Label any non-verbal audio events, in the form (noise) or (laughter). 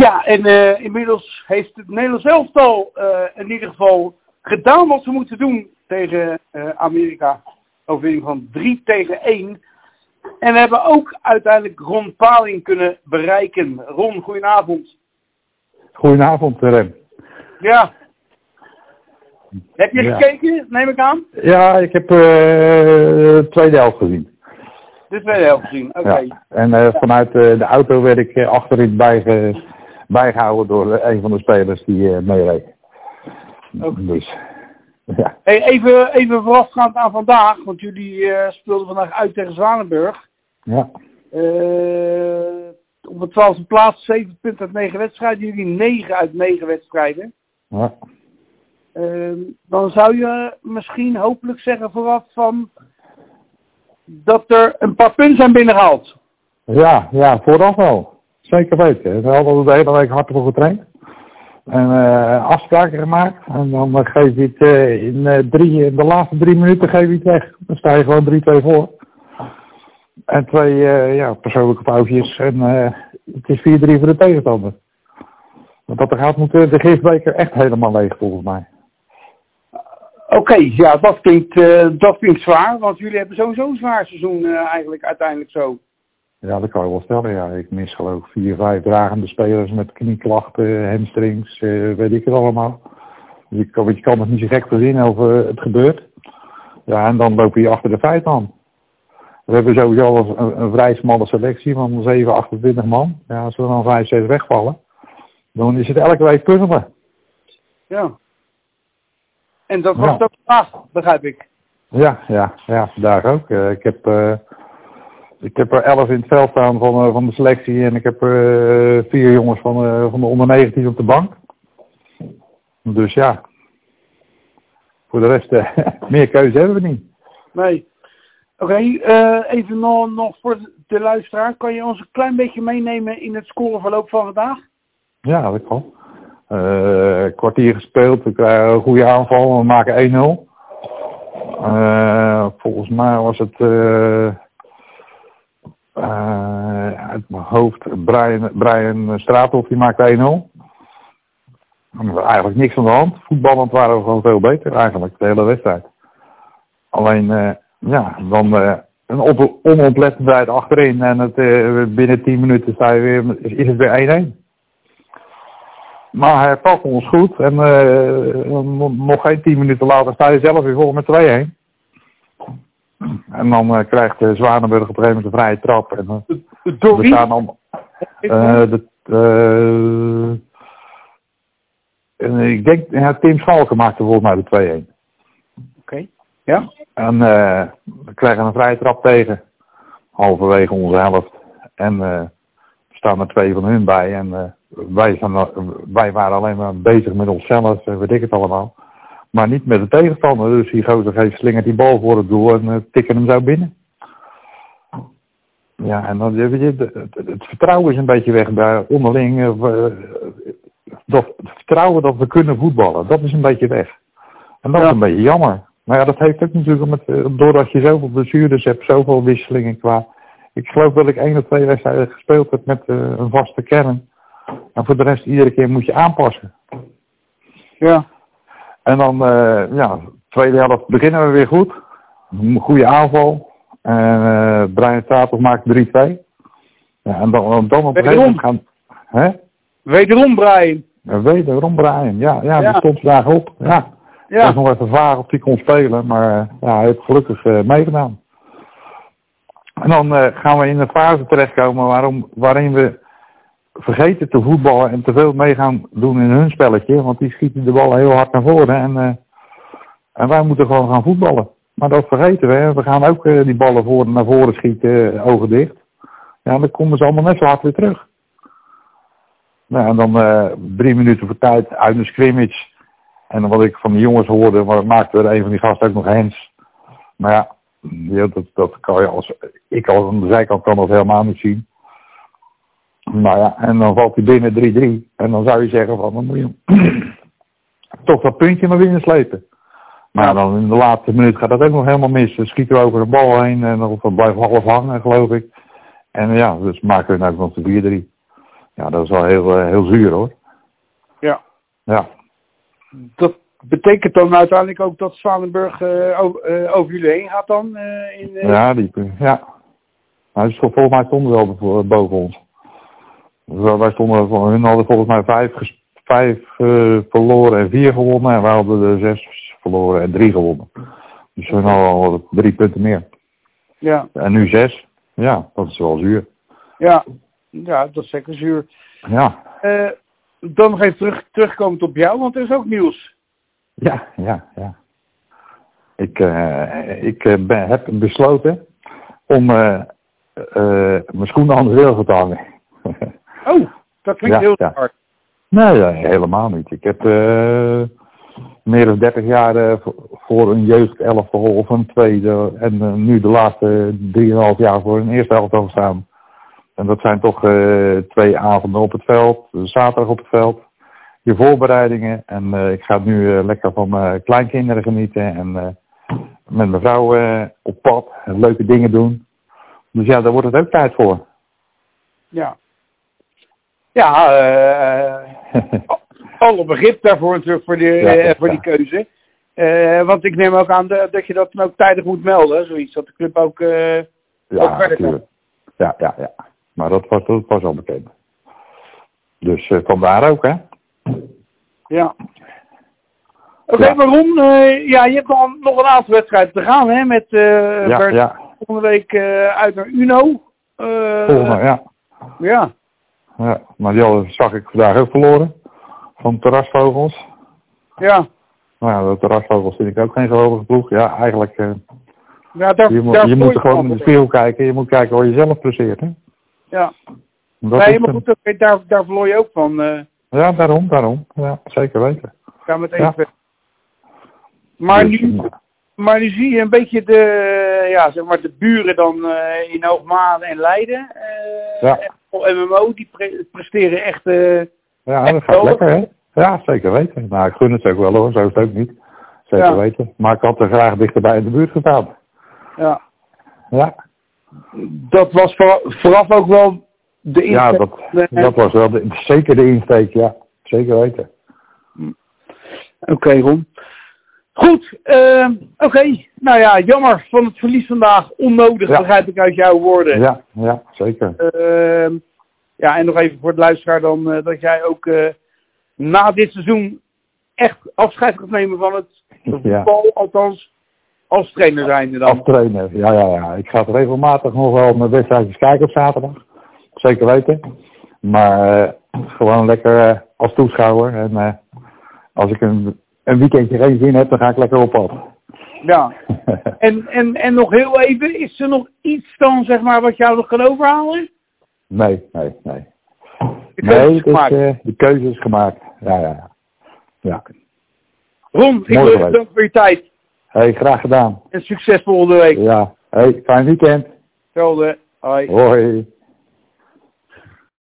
Ja, en uh, inmiddels heeft het Nederlands elftal uh, in ieder geval gedaan wat ze moeten doen tegen uh, Amerika. Overwinning van 3 tegen 1. En we hebben ook uiteindelijk Ron Paling kunnen bereiken. Ron, goedenavond. Goedenavond, Rem. Ja. Heb je ja. gekeken, neem ik aan? Ja, ik heb de tweede helft gezien. De tweede helft gezien, oké. Okay. Ja. En vanuit de auto werd ik achterin bijge bijgehouden door een van de spelers die uh, meereed. Okay. Dus, ja. Hey, even, even voorafgaand aan vandaag, want jullie uh, speelden vandaag uit tegen Zwanenburg. Ja. Uh, op de twaalfde plaats, 7 punten uit 9 wedstrijden. Jullie 9 uit 9 wedstrijden. Ja. dan zou je misschien hopelijk zeggen vooraf van dat er een paar punten zijn binnengehaald. Ja, ja, vooraf wel. Zeker weten. We hadden de hele week hard voor getraind. En uh, afspraken gemaakt. En dan geef je het uh, in, uh, drie, in de laatste drie minuten geef je het weg. Dan sta je gewoon 3-2 voor. En twee ja, persoonlijke foutjes. En het is 4-3 voor de tegenstander. Want dat er gaat moeten de gifbeker echt helemaal leeg volgens mij. Oké, ja, dat klinkt, dat klinkt zwaar. Want jullie hebben sowieso een zwaar seizoen eigenlijk uiteindelijk zo. Ja, dat kan je wel stellen. Ja, ik mis geloof ik vier, vijf dragende spelers met knieklachten, hamstrings, uh, weet ik het allemaal. Je kan, je kan het niet zo gek verzinnen of het gebeurt. Ja, en dan loop je achter de feiten aan. We hebben sowieso een, een vrij smalle selectie van 7, 28 man. Ja, als we dan 5, 6 wegvallen, dan is het elke week puzzelen. Ja. En dat was ja. ook vandaag, begrijp ik. Ja, ja, ja, vandaag ook. Uh, ik heb... Uh, ik heb er elf in het veld staan van, uh, van de selectie en ik heb er uh, vier jongens van, uh, van de onder 19 op de bank. Dus ja, voor de rest (laughs) meer keuze hebben we niet. Nee. Oké, okay, even nog, nog voor de luisteraar. Kan je ons een klein beetje meenemen in het scoreverloop van vandaag? Ja, dat kan. kwartier gespeeld, we krijgen een goede aanval, we maken 1-0. volgens mij was het uh, uit mijn hoofd, Brian, Brian Straathoff, die maakte 1-0. Eigenlijk niks aan de hand. Voetballend waren we gewoon veel beter eigenlijk, de hele wedstrijd. Alleen, uh, ja, dan uh, een onoplettendheid achterin en het, binnen 10 minuten sta je weer, is het weer 1-1. Maar hij pakt ons goed en nog geen 10 minuten later sta je zelf weer vol met 2-1. En dan uh, krijgt uh, Zwanenburg op een gegeven moment een vrije trap. En, uh, Door we staan allemaal, de, en ik denk, ja, Tim Schalken maakte volgens mij de 2-1. Oké, okay. ja. En we krijgen een vrije trap tegen. Halverwege onze helft. En er staan er twee van hun bij. En wij, zijn, wij waren alleen maar bezig met onszelf, weet ik het allemaal. Maar niet met de tegenstander. Dus die gozer geeft slingert die bal voor het doel en uh, tikken hem zo binnen. Ja, en dan weet je, het, het vertrouwen is een beetje weg bij onderling. Uh, dat, het vertrouwen dat we kunnen voetballen, dat is een beetje weg. En dat ja. is een beetje jammer. Maar ja, dat heeft ook natuurlijk met, doordat je zoveel blessures hebt, zoveel wisselingen qua. Ik geloof dat ik één of twee wedstrijden gespeeld heb met een vaste kern. En voor de rest iedere keer moet je aanpassen. Ja. En dan, uh, ja, tweede helft beginnen we weer goed. Een goede aanval. En uh, Brian Tatels maakt 3-2. Ja, en dan, dan op een gegeven moment gaan... Hè? Wederom Brian. Ja, wederom Brian, ja. Ja, ja. die stond vandaag op. Ja. ja. Was nog even vaag of hij kon spelen, maar ja, hij heeft gelukkig uh, meegedaan. En dan uh, gaan we in een fase terechtkomen waarom, waarin we vergeten te voetballen en te veel mee gaan doen in hun spelletje. Want die schieten de bal heel hard naar voren. En, uh, en wij moeten gewoon gaan voetballen. Maar dat vergeten we. We gaan ook uh, die ballen voor, naar voren schieten, uh, ogen dicht. Ja, dan komen ze allemaal net zo hard weer terug. Nou, en dan drie minuten voor tijd uit een scrimmage. En wat ik van de jongens hoorde, maakte er een van die gasten ook nog hens. Maar ja, ja dat, dat kan je als, ik als aan de zijkant kan dat helemaal niet zien. Nou ja, en dan valt hij binnen 3-3. En dan zou je zeggen van, dan moet je (clears throat) toch dat puntje maar binnen slepen. Maar dan in de laatste minuut gaat dat ook nog helemaal mis. Dan schieten over de bal heen en dan blijft half hangen, geloof ik. En ja, dus maken we nou nog de 4-3. Ja, dat is wel heel, heel zuur hoor. Ja. Ja. Dat betekent dan uiteindelijk ook dat Zwanenburg over, over jullie heen gaat dan? in, Ja, die, ja. Nou, dus volgens mij stonden wel boven ons. Wij stonden, hun hadden volgens mij vijf, vijf verloren en vier gewonnen. En wij hadden er zes verloren en drie gewonnen. Dus hun hadden al drie punten meer. Ja. En nu zes. Ja, dat is wel zuur. Ja, ja dat is zeker zuur. Ja. Uh, dan nog even terug, terugkomend op jou, want er is ook nieuws. Ja, ja, ja. Ik, uh, ik ben, heb besloten om uh, mijn schoenen aan de rail te hangen. (laughs) oh, dat klinkt ja, heel ja. hard. Nee, helemaal niet. Ik heb meer dan 30 jaar voor een jeugdelftal of een tweede en nu de laatste 3,5 jaar voor een eerste elftal gestaan. En dat zijn toch uh, twee avonden op het veld, zaterdag op het veld, je voorbereidingen. En uh, ik ga nu uh, lekker van mijn kleinkinderen genieten en met mijn vrouw op pad en leuke dingen doen. Dus ja, daar wordt het ook tijd voor. Ja. Ja, (laughs) alle begrip daarvoor natuurlijk voor, die, ja, voor die keuze. want ik neem ook aan dat je dat dan ook tijdig moet melden, zoiets. Dat de club ook, ja, ook verder kan. Ja, ja, ja. Maar dat was, dat was al bekend. Dus vandaar ook, hè? Ja. Oké, okay, Ja. waarom? Uh, ja, je hebt nog, nog een aantal wedstrijden te gaan, hè? Met uh, Ja, Bert ja. volgende week uit naar Uno. Volgende, ja. Ja. Ja. Maar die hadden, zag ik vandaag ook verloren. Van terrasvogels. Ja. Nou ja, de terrasvogels vind ik ook geen geweldige ploeg. Ja, eigenlijk... Uh, ja daar, je moet, daar je moet gewoon in de spiegel kijken. Je moet kijken hoe je zelf presteert, hè? Ja. Dat nee, maar goed, daar, daar verloor je ook van. eh Ja, daarom, daarom. Ja, zeker weten. ga met Ja. even. Maar, Dus, nu, maar nu zie je een beetje de, ja, zeg maar de buren dan eh, in Hoogmade en Leiden. eh, Ja. MMO, die pre- presteren echt... eh, Ja, Echt dat gaat lekker, hè? Ja, zeker weten. Nou, ik gun het ook wel, hoor. Zo is het ook niet. Zeker Ja. weten. Maar ik had er graag dichterbij in de buurt gestaan. ja. Ja, Dat was voor, vooraf ook wel de ja insteek. dat, Eh, dat was wel de, zeker de insteek, ja. Zeker weten. Oké, Ron. Goed, eh, oké. Nou ja, jammer van het verlies vandaag. Onnodig, Ja. begrijp ik uit jouw woorden. Ja, ja, zeker. Ehm, ja, en nog even voor het luisteraar dan, eh, dat jij ook eh, na dit seizoen echt afscheid gaat nemen van het Ja. voetbal, althans als trainer zijnde dan. Als trainer, ja, ja, ja. Ik ga regelmatig nog wel mijn wedstrijdjes kijken op zaterdag. Zeker weten. Maar eh, gewoon lekker als toeschouwer. En als ik een, een weekendje geen zin heb, dan ga ik lekker op pad. Ja. (laughs) En, en, en nog heel even, is er nog iets dan, zeg maar, wat jou nog kan overhalen? nee, nee, nee. De keuze Nee, is gemaakt. eh, de keuze is gemaakt. Ja, ja, ja. ja. Ron, ik wil je bedanken voor je tijd. Hey, graag gedaan. En succes volgende week. Ja. Hey, fijn weekend. Hetzelfde. Hoi. Hoi.